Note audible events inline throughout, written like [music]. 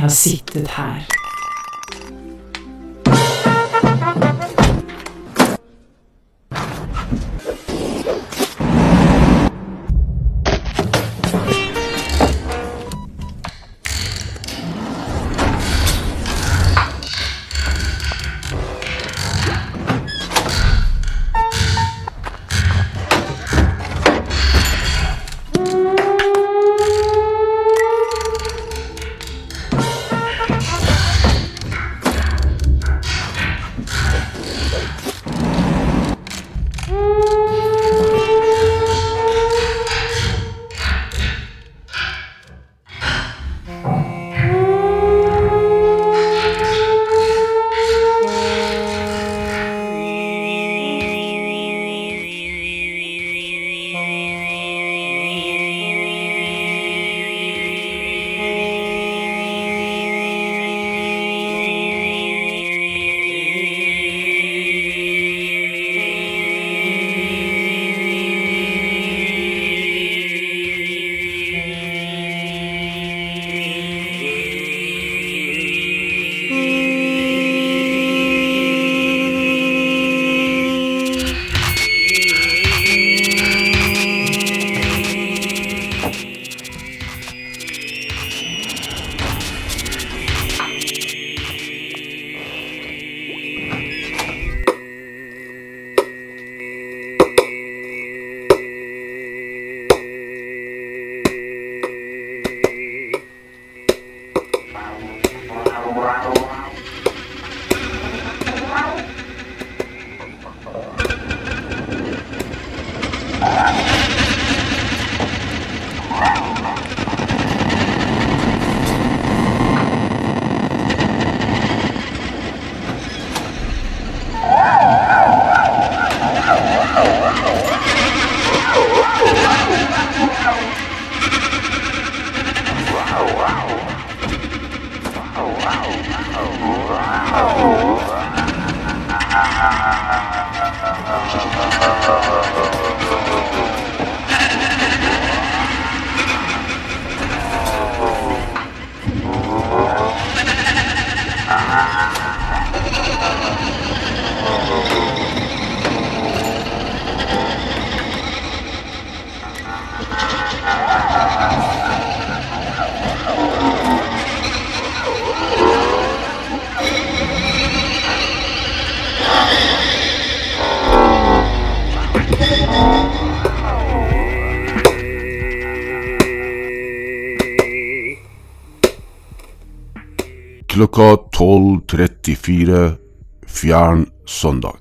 Jeg har sittet her. Oh, Klokka 12.34 fjern søndag.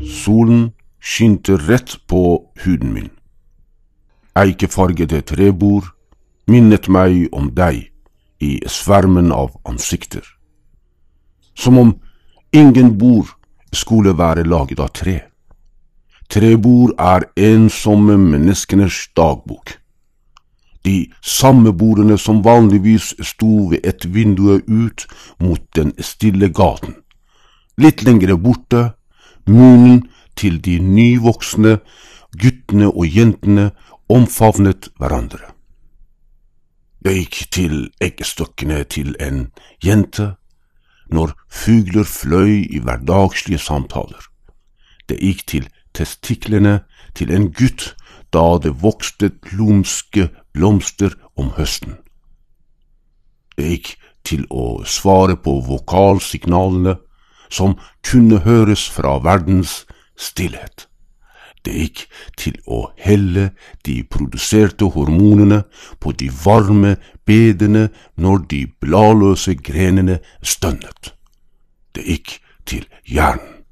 Solen skinte rett på huden min. Eikefargede trebord minnet meg om deg i svermen av ansikter. Som om ingen bord skulle være laget av tre. Trebord er ensomme menneskenes dagbok. De samme bordene som vanligvis sto ved et vindu ut mot den stille gaten. Litt lengre borte, munnen til de nyvoksne, guttene og jentene omfavnet hverandre. Jeg gikk til eggestokkene til en jente når fugler fløy i hverdagslige samtaler. Det gikk til testiklene til en gutt da det vokste lumske blomster om høsten. Det gikk til å svare på vokalsignalene som kunne høres fra verdens stillhet. Gikk til å helle de produserte hormonene på de varme bedene når de bladløse grenene stønnet. Det gikk til hjernen,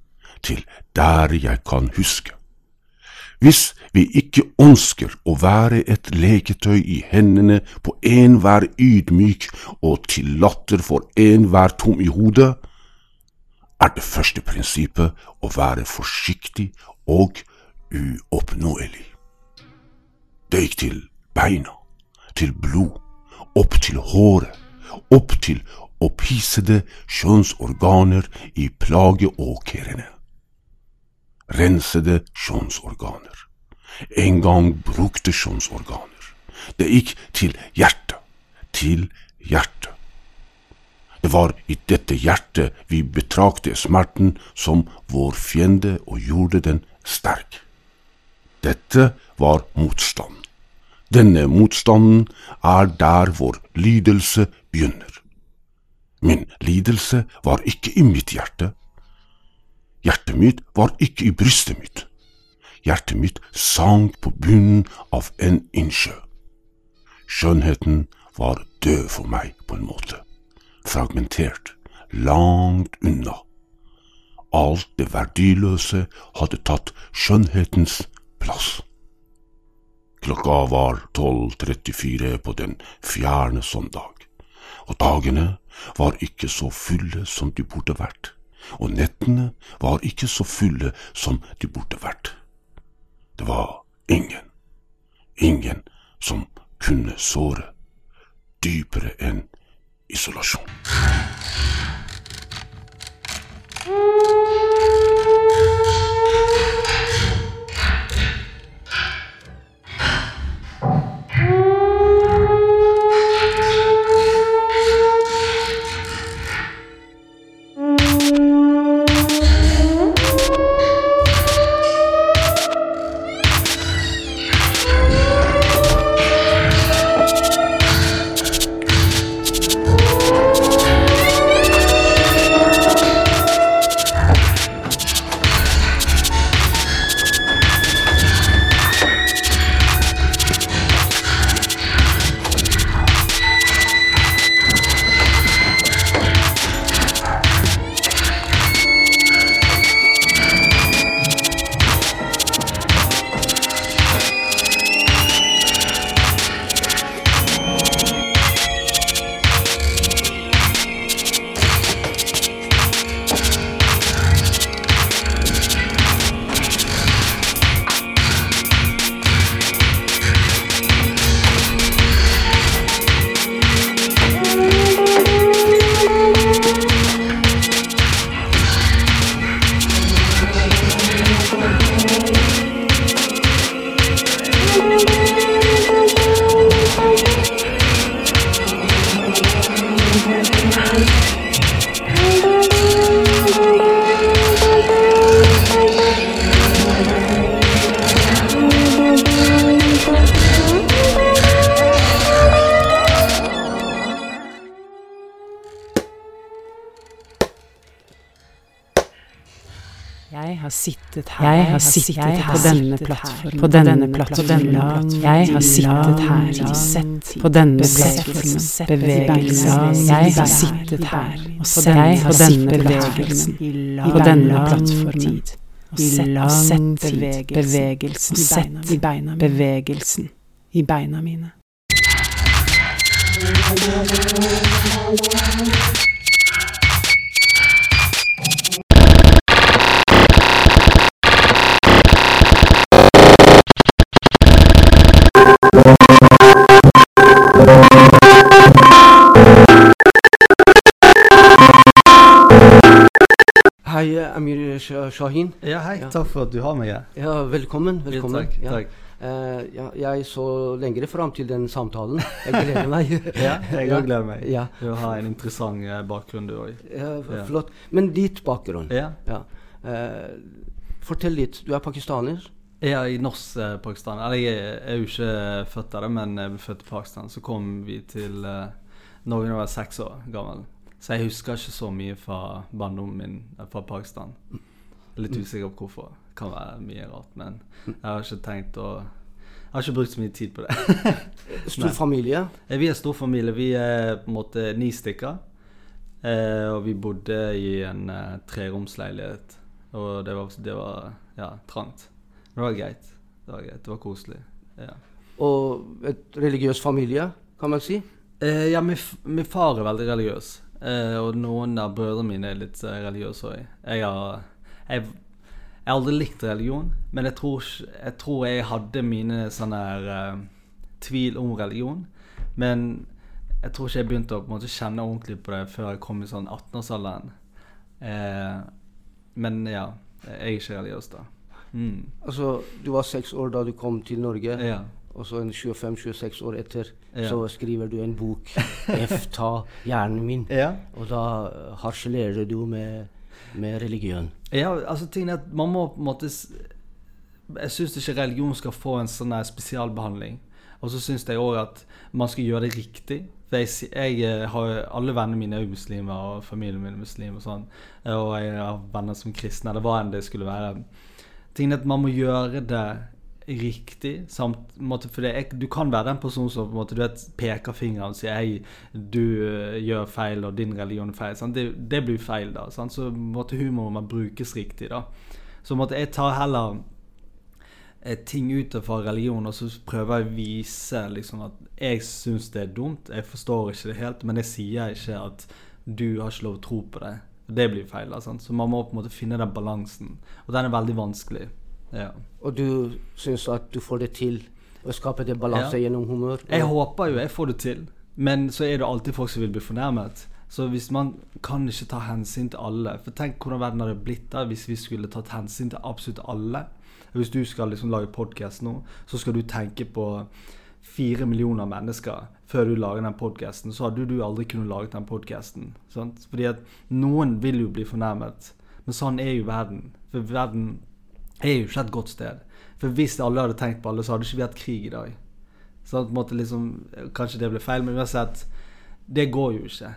til der jeg kan huske. Hvis vi ikke ønsker å være et leketøy i hendene på enhver ydmyk og til latter for enhver tom i hodet, er det første prinsippet å være forsiktig og uoppnåelig. Det gikk til beina, til blod, opp til håret, opp til opphissede kjønnsorganer i plageåkrene. rensede kjønnsorganer. En gang brukte kjønnsorganer. Det gikk til hjertet, til hjertet. Det var i dette hjertet vi betrakte smerten som vår fiende og gjorde den sterk. Dette var motstand. Denne motstanden er der vår lidelse begynner. Min lidelse var ikke i mitt hjerte. Hjertet mitt var ikke i brystet mitt. Hjertet mitt sank på bunnen av en innsjø. Skjønnheten var død for meg på en måte, fragmentert, langt unna. Alt det verdiløse hadde tatt skjønnhetens plass. Klokka var 12.34 på den fjerne søndag, og dagene var ikke så fulle som de burde vært, og nettene var ikke så fulle som de burde vært. Det var ingen, ingen som kunne såre dypere enn isolasjon. Jeg har sittet her. på denne plattformen, på denne plattformen, jeg har sittet her. Og sett på denne plattformen, bevegelsen, jeg har sittet her. og sett på denne bevegelsen, på denne plattformen, og sett bevegelsen, sett bevegelsen. I beina mine. Hei, Amir Shah- Shahin. Ja, hei. Ja. Takk for at du har meg her. Ja, velkommen. velkommen. takk, Ja. takk. Uh, ja, jeg så lengre fram til den samtalen. Jeg gleder meg. [laughs] Ja, jeg òg gleder meg. Ja. Du har en interessant uh, bakgrunn, du òg. Ja, Ja. Flott. Men ditt bakgrunn? Ja. Ja. Eh, fortell litt. Du er pakistaner? Er i norsk eh, Pakistan. Eller jeg er, jo ikke født der, men jeg ble født i Pakistan. Så kom vi til eh, Norge da jeg var seks år gammel. Så jeg husker ikke så mye fra barndommen min fra Pakistan. Litt usikker på hvorfor. Kan være mye rart, men jeg har ikke tenkt å Jeg har ikke brukt så mye tid på det. [laughs] Stor familie? Eh, Vi er stor familie. Vi er på en måte ni stykker. Eh, og vi bodde i en eh, treromsleilighet. Og det var, det var ja, trangt. Men det var greit. Det var greit, det var koselig. Ja, Og et religiøs familie, kan man si? eh, ja min, min far er veldig religiøs. Eh, og noen av brødrene mine er litt eh, religiøse òg. Jeg har jeg, jeg har aldri likt religion, men jeg tror, jeg tror jeg hadde mine sånne her uh, tvil om religion. Men jeg tror ikke jeg begynte å måte kjenne ordentlig på det før jeg kom i sånn 18-årsalderen. Eh, men ja, jeg er ikke religiøs da. Mm. Altså, du var seks år da du kom til Norge, Ja. Og så en 25-26 år etter Ja. så skriver du en bok, [laughs] 'F ta hjernen min', Ja. og da harselerer du med, med religion. Ja, altså tingen er at man må på en måte Jeg syns ikke religion skal få en sånn spesialbehandling. Og så syns jeg òg at man skal gjøre det riktig. For jeg, jeg eh, har Alle vennene mine er jo muslimer, og familien min er muslim og sånn. Og jeg har venner som kristne, eller hva enn det skulle være. Tingen er at man må gjøre det riktig. Samt, måte, for er- du kan være den personen som måte, vet, peker fingeren og sier hei, du eh, gjør feil, og din religion er feil. Det, det blir feil, da. Sant? Så på en måte, humor må brukes riktig. da. Så på måte, jeg tar heller eh, ting ut fra religion, og så prøver jeg å vise liksom, at jeg syns det er dumt. Jeg forstår ikke det helt, men jeg sier ikke at du har ikke lov å tro på det. Det blir feil. da, sant? Så man må på en måte finne den balansen. Og den er veldig vanskelig. Ja. Og du syns at du får det til å skape det balanse Ja. gjennom humør? Jeg håper jo jeg får det til, men så er det alltid folk som vil bli fornærmet. Så hvis man kan ikke ta hensyn til alle For tenk hvordan verden hadde blitt da hvis vi skulle tatt hensyn til absolutt alle. Hvis du skal liksom lage podkast nå, så skal du tenke på fire millioner mennesker før du lager den podkasten. Så hadde du aldri kunnet lage den podkasten. Fordi at noen vil jo bli fornærmet. Men sånn er jo verden. For verden er jo ikke et godt sted. For hvis alle hadde tenkt på alle, så hadde ikke vi hatt krig i dag. Så på en måte liksom, Kanskje det ble feil, men uansett Det går jo ikke.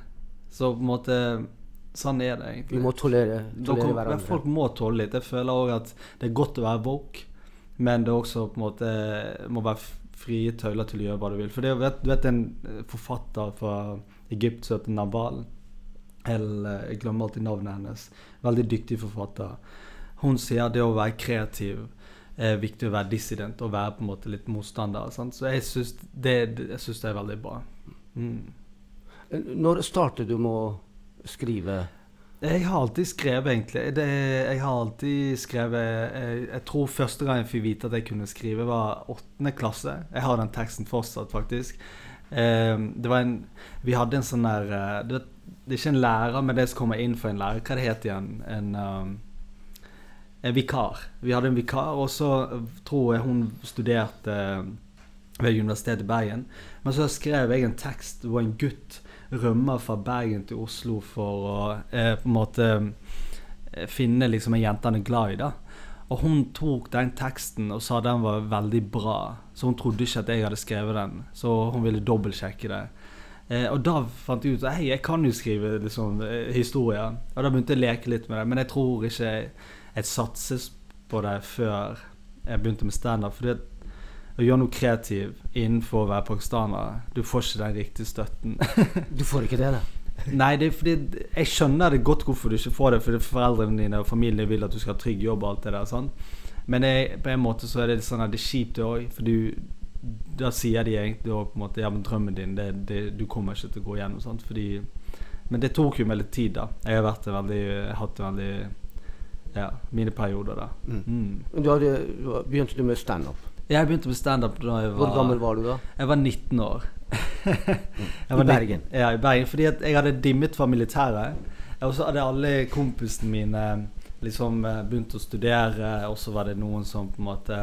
Så på en måte Sånn er det egentlig. Vi må tolere, tolere hverandre. Folk må tåle litt. Jeg føler òg at det er godt å være woke, men det er også på en måte må være frie tøyler til å gjøre hva du vil. For det vet, du vet en eh, forfatter fra Egypt som heter Naval eller, Jeg glemmer alltid navnet hennes. Veldig dyktig forfatter. Hun sier det å være kreativ er viktig å være dissident og være på en måte litt motstander. Sant? Så jeg syns det, det- er veldig bra. Mm. Når startet du med å skrive? Jeg har alltid skrevet, egentlig. Det, jeg har alltid skrevet jeg, jeg tror første gang jeg fikk vite at jeg kunne skrive, var åttende klasse. Jeg har den teksten fortsatt, faktisk. Eh, det var en Vi hadde en sånn der det, Det er ikke en lærer, men det som kommer inn for en lærer. Hva det heter igjen? En, um, en vikar. Vi hadde en vikar, og så tror jeg hun studerte ved Universitetet i Bergen. Men så skrev jeg en tekst hvor en gutt rømmer fra Bergen til Oslo for å eh, på en måte eh, finne liksom en jente han er glad i. da Og hun tok den teksten og sa den var veldig bra. Så hun trodde ikke at jeg hadde skrevet den, så hun ville dobbeltsjekke det. Eh, og da fant jeg ut at hei, jeg kan jo skrive liksom, eh, historier. Og da begynte jeg å leke litt med det, men jeg tror ikke jeg satset på det før jeg begynte med standup. Fordi å gjøre noe kreativ innenfor å være pakistaner, du får ikke den riktige støtten. [laughs] Du får ikke det, da? Nei, det er fordi jeg skjønner det godt hvorfor du ikke får det, fordi foreldrene dine og familien vil at du skal ha trygg jobb og alt det der. sånn. Men jeg, på en måte så er det sånn at det er kjipt det òg, for du da sier de egentlig også på en måte Ja, men drømmen din, det, det, du kommer ikke til å gå gjennom. Sant? Fordi Men det tok jo litt tid, da. Jeg har vært veldig hatt en veldig Ja, mine perioder, da. Mm. Mm. Du hadde, begynte du med standup. Jeg begynte med standup da jeg var Hvor gammel var du da? Jeg var 19 år. [laughs] Jeg var I Bergen? 19 Ja, i Bergen. Fordi jeg hadde dimmet fra militæret. Og så hadde alle kompisene mine liksom eh, begynt å studere, og så var det noen som på en måte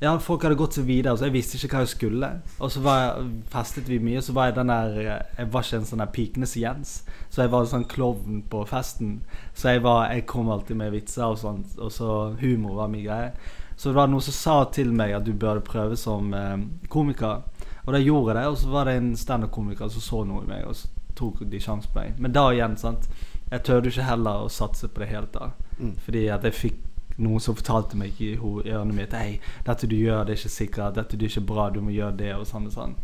Ja, folk hadde gått så videre, så jeg visste ikke hva jeg skulle. Og så var jeg, festet vi mye, så var jeg den der Jeg var ikke en sånn der pikenes Jens. Så jeg var en sånn klovn på festen. Så jeg var Jeg kom alltid med vitser og sånt, og så humor var min greie. Så det var noen som sa til meg at du burde prøve som eh, komiker. Og da gjorde jeg det, og så var det en standup-komiker som så noe i meg, og så tok de sjansen på meg. Men da igjen, sant Jeg tørde ikke heller å satse på det helt da. Mm. Fordi at jeg fikk noen som fortalte meg i ørene mitt Hei, dette du gjør, det er ikke sikkert. Dette du er ikke bra, du må gjøre det, og sånn og sånn.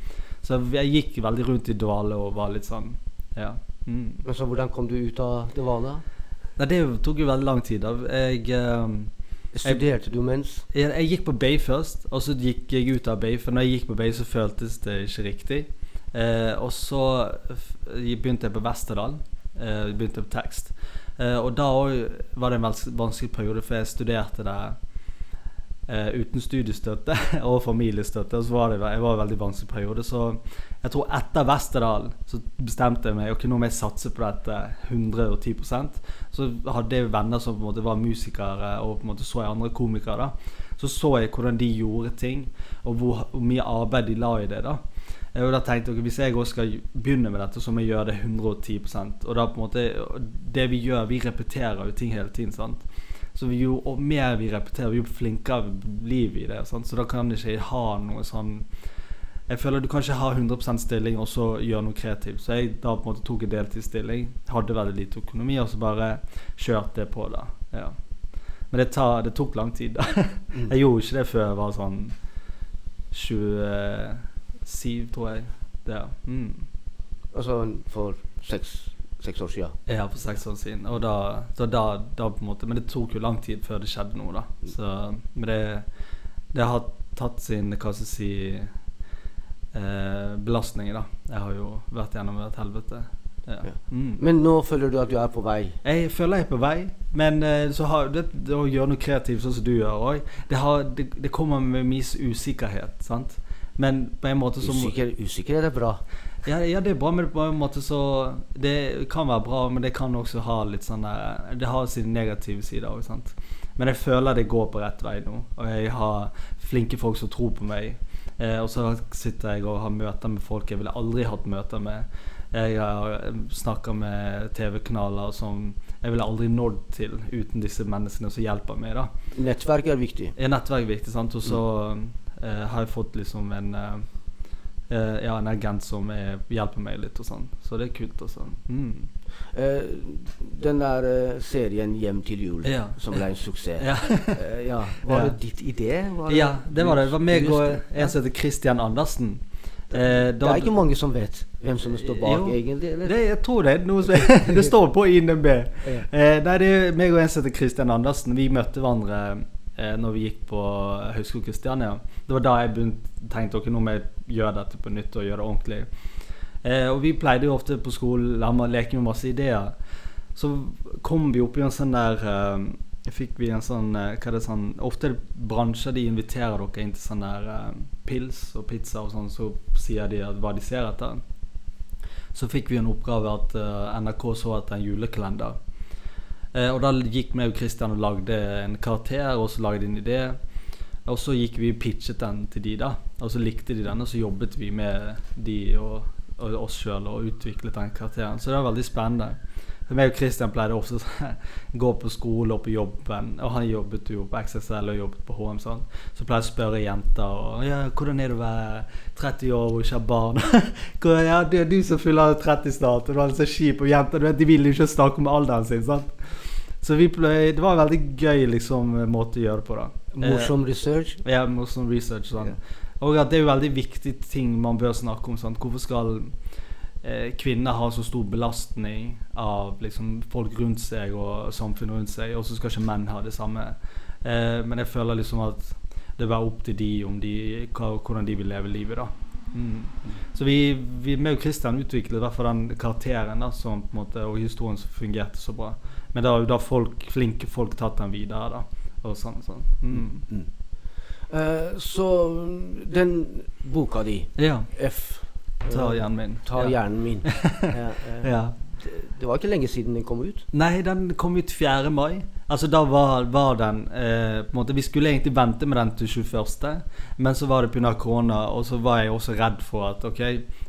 Så jeg gikk veldig rundt i dvale og var litt sånn Ja. Mm. Men så hvordan kom du ut av det vanlige? Nei, det tok jo veldig lang tid. da Jeg eh, Studerte du mens? jeg, jeg gikk på Bay først, og så gikk jeg ut av Bay. For når jeg gikk på Bay, så føltes det ikke riktig. Eh, og så begynte jeg på Westerdal. Eh, begynte på tekst. Eh, og da òg var det en vanskelig periode, for jeg studerte det eh, uten studiestøtte [laughs] og familiestøtte. Og så var det jeg var en veldig vanskelig periode. Så jeg tror etter Westerdal så bestemte jeg meg ok, nå må jeg satse på dette 110% Så hadde jeg venner som på en måte var musikere, og på en måte så jeg andre komikere. da Så så jeg hvordan de gjorde ting, og hvor, hvor mye arbeid de la i det. da og da tenkt okay, Hvis jeg også skal begynne med dette, så må jeg gjøre det 110% Og da på en måte Det vi gjør, vi repeterer jo ting hele tiden. sant? Så jo mer vi repeterer, jo flinkere blir vi i det. Sant? Så da kan jeg ikke ha noe sånn Jeg føler du kan ikke ha 100% stilling og så gjøre noe kreativt. Så jeg da på en måte tok en deltidsstilling, hadde veldig lite økonomi, og så bare kjørte det på. da ja. Men det, tar, det, tok lang tid. da [laughs] mm. Jeg gjorde ikke det før jeg var sånn 27, tror jeg. Det, mm. Altså for seks seks år siden? Ja, for seks år siden. Og da, da, da, da, på en måte Men det tok jo lang tid før det skjedde noe, da. Så, men det, det har tatt sin hva skal jeg si eh, belastning, da. Jeg har jo vært gjennom et helvete. Ja. Ja. Mm. Men nå føler du at du er på vei? Jeg føler jeg er på vei. Men eh, så har det, det, å gjøre noe kreativt sånn som du gjør òg, det, det, det, kommer med mye usikkerhet. sant? Men på en måte så Usikker, Usikkerhet er bra. Ja, ja, det er bra, men på en måte så Det kan være bra, men det kan også ha litt sånn Det har sine negative sider òg, sant. Men jeg føler det går på rett vei nå. Og jeg har flinke folk som tror på meg. Eh, og så sitter jeg og har møter med folk jeg ville aldri hatt møter med. Jeg har eh, snakka med TV-kanaler som jeg ville aldri nådd til uten disse menneskene som hjelper meg. da Nettverk er viktig. Ja, nettverk er viktig, sant. Og så mm. Eh, har jeg fått liksom en eh, Uh, ja, en agent som er, hjelper meg litt og sånn. Så det er kult. Også. Mm. Uh, den der uh, serien 'Hjem til jul', ja. som ble en suksess. ja. ja. Var det ditt idé? Det ja, det var det. Det var meg og en som heter Christian Andersen. det er ikke mange som vet hvem som står bak, jo, egentlig? Det, jeg tror det. [laughs] det står på INB. nei, det er meg og en som heter Christian Andersen. Vi møtte hverandre eh, når vi gikk på Høgskolen Kristiania. Det var da jeg begynte, tenkte ok, nå må jeg gjøre dette på nytt og gjøre det ordentlig. Eh, og vi pleide jo ofte på skolen å leke med masse ideer. Så kom vi opp i en sånn der eh, fikk vi en sånn, eh, hva er det sånn Ofte er det bransjer de inviterer dere inn til sånn der eh, pils og pizza og sånn, så sier de hva de ser etter. Så fikk vi en oppgave at uh, NRK så etter en julekalender. Eh, og da gikk vi og Christian og lagde en karakter, og så lagde en idé. Og så gikk vi og pitchet den til de da Og så likte de den, og så jobbet vi med de og, og oss sjøl og utviklet den karakteren. Så det var veldig spennende. For meg og Christian pleide ofte å [laughs] gå på skole og på jobben. Og han jobbet jo på XSL og jobbet på HM. Sånn. Så pleide jeg å spørre jenter og, ja, 'Hvordan er det å være 30 år og ikke ha barn?' [laughs] ja, 'Det er du som fyller 30 snart.' Og du er så kjip, Og jenter du vet, de vil jo ikke snakke om alderen sin. sant? Så vi ble, det var en veldig gøy liksom, måte å gjøre på. da Morsom eh, research? Ja, morsom research. Sånn. Yeah. Og at det er jo veldig viktige ting man bør snakke om. Sant? Hvorfor skal eh, kvinner ha så stor belastning av liksom, folk rundt seg og samfunnet rundt seg, og så skal ikke menn ha det samme? Eh, men jeg føler liksom at det er opp til de om de, hva, hvordan de vil leve livet. da Mm. Så vi, vi med og Kristian utviklet derfor den karakteren da, som, måte, og historien som fungerte så bra. Men da har folk, flinke folk tatt den videre. da Og sånn, sånn. Mm. Mm. Uh, så den boka di, ja. F Ta hjernen min. Ta ja. hjernen min. [laughs] ja, uh, ja. Det, var ikke lenge siden den kom ut? Nei, den kom ut 4. mai. Altså Da var, var den eh, på en måte, Vi skulle egentlig vente med den til 21., men så var det pga. korona, og så var jeg også redd for at ok,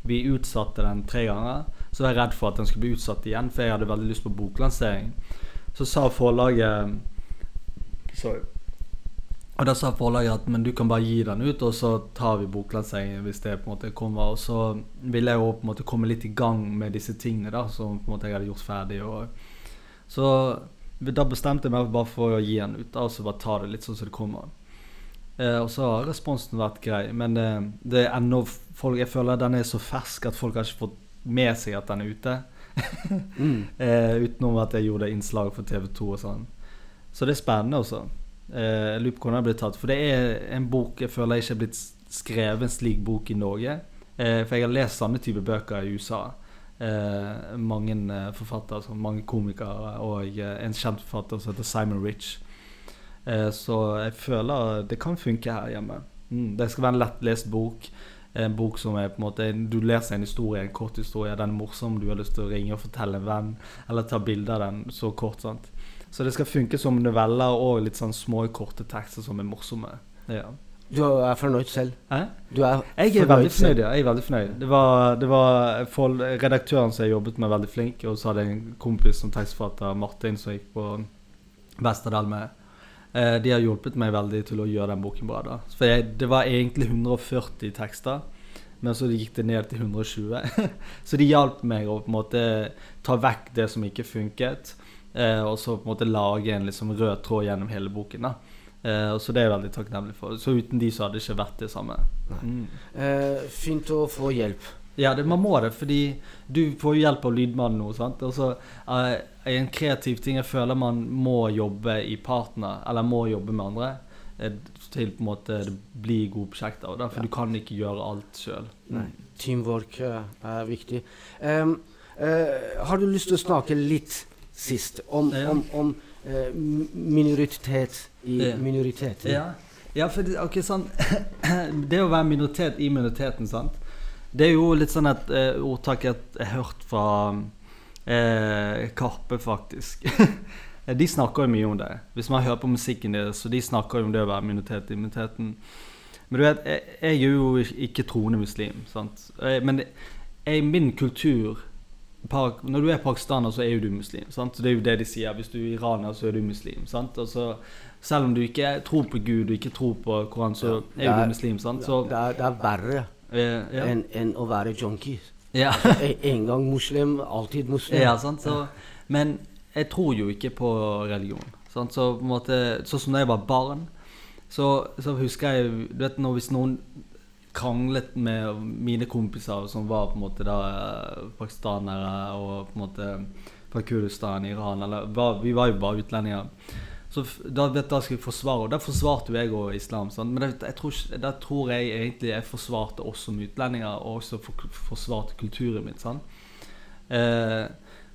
vi utsatte den tre ganger. Så var jeg redd for at den skulle bli utsatt igjen, for jeg hadde veldig lyst på boklansering. Så sa forlaget Sorry. Og da sa forlaget at men du kan bare gi den ut, og så tar vi boklanseringen hvis det på en måte kommer. Og så ville jeg jo på en måte komme litt i gang med disse tingene da, som på en måte jeg hadde gjort ferdig. Og, så da bestemte jeg meg bare for å gi den ut, da, og så bare ta det litt sånn som det kommer. Eh, og så har responsen vært grei, men eh, det er ennå folk, Jeg føler den er så fersk at folk har ikke fått med seg at den er ute mm. [laughs] eh, utenom at jeg gjorde innslag for TV2 og sånn. Så det er spennende også. Eh, jeg lurer på hvordan det ble tatt. For det er en bok jeg føler ikke er blitt skrevet en slik bok i Norge. Eh, for jeg har lest sånne type bøker i USA. Eh, mange forfattere, altså mange komikere og en kjent forfatter som heter Simon Rich. Så jeg føler det kan funke her hjemme. Mm, det skal være en lettlest bok. En bok som er på en måte Du leser en historie, en kort historie. Den er morsom, du har lyst til å ringe og fortelle en venn, eller ta bilde av den så kort. sant? Så det skal funke som noveller og litt sånn små, korte tekster som er morsomme. Ja. Du er fornøyd selv? Hæ? Du er jeg er veldig fornøyd. ja, jeg er veldig fornøyd. Det var, det var for, Redaktøren som jeg jobbet med, veldig flink. Og så hadde jeg en kompis som tekstforfatter, Martin, som gikk på Vesterdal med. Eh, de har hjulpet meg veldig til å gjøre den boken bra. da. For jeg, Det var egentlig 140 tekster, men så gikk det ned til 120. [laughs] så de hjalp meg å på en måte ta vekk det som ikke funket, eh, og så på en måte lage en liksom rød tråd gjennom hele boken. da. Eh, så det er jeg veldig takknemlig for. Så uten de så hadde det ikke vært det samme. Mm. Eh, fint å få hjelp. Ja, det, man må det, fordi du får jo hjelp av lydmannen nå. sant? Altså, eh, en kreativ ting jeg føler man må jobbe i partner, eller må jobbe med andre, til på en måte det blir gode prosjekter. For ja. du kan ikke gjøre alt sjøl. Mm. Teamwork er viktig. Um, har du lyst til å snakke litt sist om, ja. om, om Eh, minoritet i minoriteten Ja, ja for det, okay, sånn, [clears throat] det å være minoritet i minoriteten, sant? Det er jo litt sånn et uh, ordtak jeg har hørt fra uh, Karpe, faktisk. [laughs] de snakker jo mye om det. Hvis man hører på musikken deres, så de snakker jo om det å være minoritet i minoriteten. Men du vet, jeg, jeg er jo ikke troende muslim, sant? Men i min kultur når du er pakistaner, så er jo du muslim. Sant? Det er jo det de sier. Hvis du er iraner, så er du muslim. Sant? Så, selv om du ikke tror på Gud og ikke tror på Koran, så er, er du muslim. Sant? Så, det, er, det, er, verre ja. enn en å være junkie. Ja. [laughs] en gang muslim, alltid muslim. Ja, så, men jeg tror jo ikke på religion. Sant? Så på en måte, Sånn som da jeg var barn, så, så husker jeg du vet, når Hvis noen kranglet med mine kompiser som var på en måte da eh, pakistanere og på en måte fra Kurdistan, Iran eller Vi var jo bare utlendinger. Så da, da skal vi forsvare, og da forsvarte jo jeg og islam. Sant? Men da tror, tror, jeg egentlig jeg forsvarte oss som utlendinger, og også for, forsvarte kulturen min. Sant? Eh,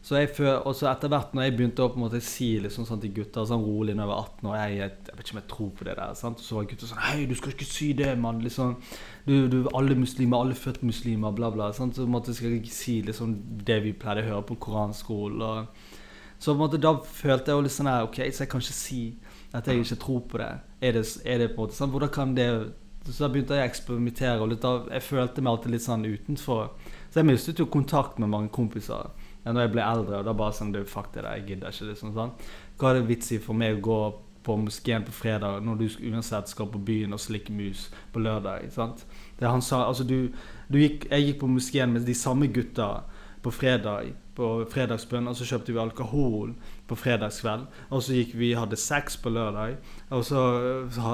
så jeg før, og etter hvert når jeg begynte å på en måte si liksom sånn til gutter sånn rolig når jeg var 18 år jeg, jeg, jeg, vet ikke om jeg tror på det der. Sant? Så var gutter sånn Hei, du skal ikke si det, mann. Liksom, du, du, alle muslimer, alle født muslimer, bla, bla. Sant? Så måtte jeg ikke si liksom det vi pleide å høre på koranskolen. Så på en måte, da følte jeg jo litt sånn her Ok, så jeg kan ikke si at jeg ikke tror på det. Er det, er det på en måte sant? Hvordan kan det Så da begynte jeg å eksperimentere, og litt av, jeg følte meg alltid litt sånn utenfor. Så jeg mistet jo kontakt med mange kompiser ja, når jeg ble eldre, og da bare sånn du, Fuck det der, jeg gidder ikke. liksom sånn. Hva er det vits i for meg å gå på moskeen på fredag når du uansett skal på byen og slikke mus på lørdag? sant? Det han sa, altså du, du gikk, Jeg gikk på moskeen med de samme gutta på fredag på fredagsbønn, og så kjøpte vi alkohol på fredagskveld. Og så gikk vi hadde sex på lørdag. Og så,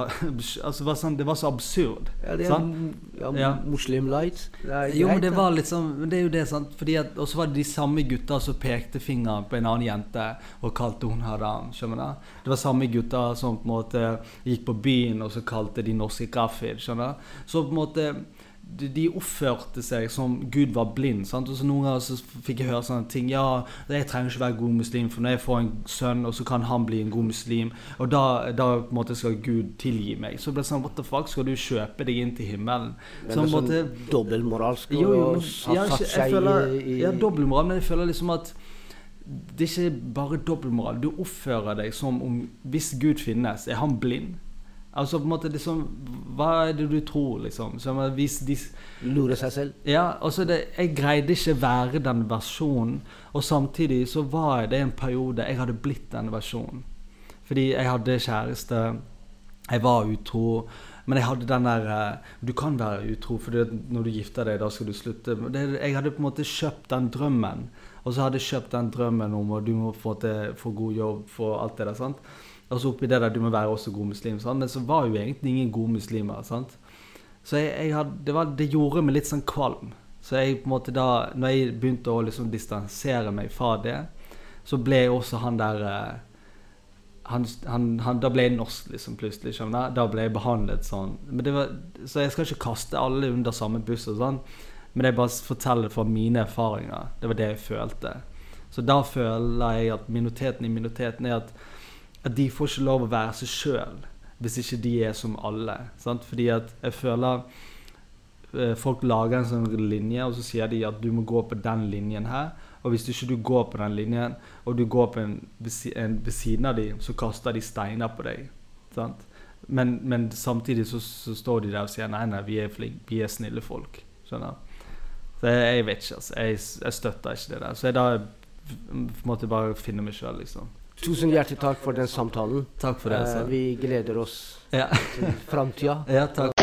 [laughs] altså, var sånn, Det var så absurd. Ja, det er sant? ja, ja. Muslim light. jo, men det var litt sånn Det er jo det, sant. Fordi at, Og så var det de samme gutta som pekte fingeren på en annen jente og kalte hun haram. Skjønner du? Det var samme gutta som på en måte gikk på byen og så kalte de norske kafir. Skjønner du? Så på en måte de oppførte seg som Gud var blind. Sant? Og så Noen ganger så fikk jeg høre sånne ting. Ja, jeg trenger ikke være god muslim, for når jeg får en sønn, og så kan han bli en god muslim, og da, da på en måte skal Gud tilgi meg. Så ble det sånn What the fuck, skal du kjøpe deg inn til himmelen? Men det er sånn dobbeltmoralsk jo, ja, jeg føler, Ja, dobbeltmoral, men jeg føler liksom at det er ikke bare dobbeltmoral. Du oppfører deg som om Hvis Gud finnes, er han blind? Altså på en måte liksom, Hva er det du tror, liksom? Så, hvis de, Lure seg selv? Ja. altså det, Jeg greide ikke være den versjonen. Og samtidig så var det en periode jeg hadde blitt den versjonen. Fordi jeg hadde kjæreste. Jeg var utro. Men jeg hadde den der eh, Du kan være utro, for når du gifter deg, da skal du slutte. Det, jeg hadde på en måte kjøpt den drømmen. Og så hadde jeg kjøpt den drømmen om at du må få, til, få god jobb, få alt det der. sant? Altså oppi det der du må være også god muslim. Sant? Men så var jo egentlig ingen gode muslimer. sant? Så jeg, jeg hadde, det, var, det, gjorde meg litt sånn kvalm. Så jeg på en måte da når jeg begynte å liksom distansere meg fra det, så ble jeg også han der eh, han, han, han, Da ble jeg norsk, liksom, plutselig. skjønner Da ble jeg behandlet sånn. Var, så jeg skal ikke kaste alle under samme buss, og sånn, men jeg bare forteller fra mine erfaringer. Det var det jeg følte. Så da føler jeg at minoriteten i minoriteten er at at de får ikke lov å være seg sjøl hvis ikke de er som alle. Sant? Fordi at jeg føler eh, Folk lager en sånn linje, og så sier de at du må gå på den linjen her. Og hvis du ikke du går på den linjen, og du går på en, en ved siden av dem, så kaster de steiner på deg. Sant? Men, men, samtidig så, så, står de der og sier nei, nei, vi er flinke, vi er snille folk. Skjønner Så jeg, jeg vet ikke, altså. Jeg, jeg, støtter ikke det der. Så jeg da måtte bare finne meg sjøl, liksom. Tusen hjertelig takk for den samtalen. Takk for det. Altså. Eh, vi gleder oss ja. til framtida. Ja.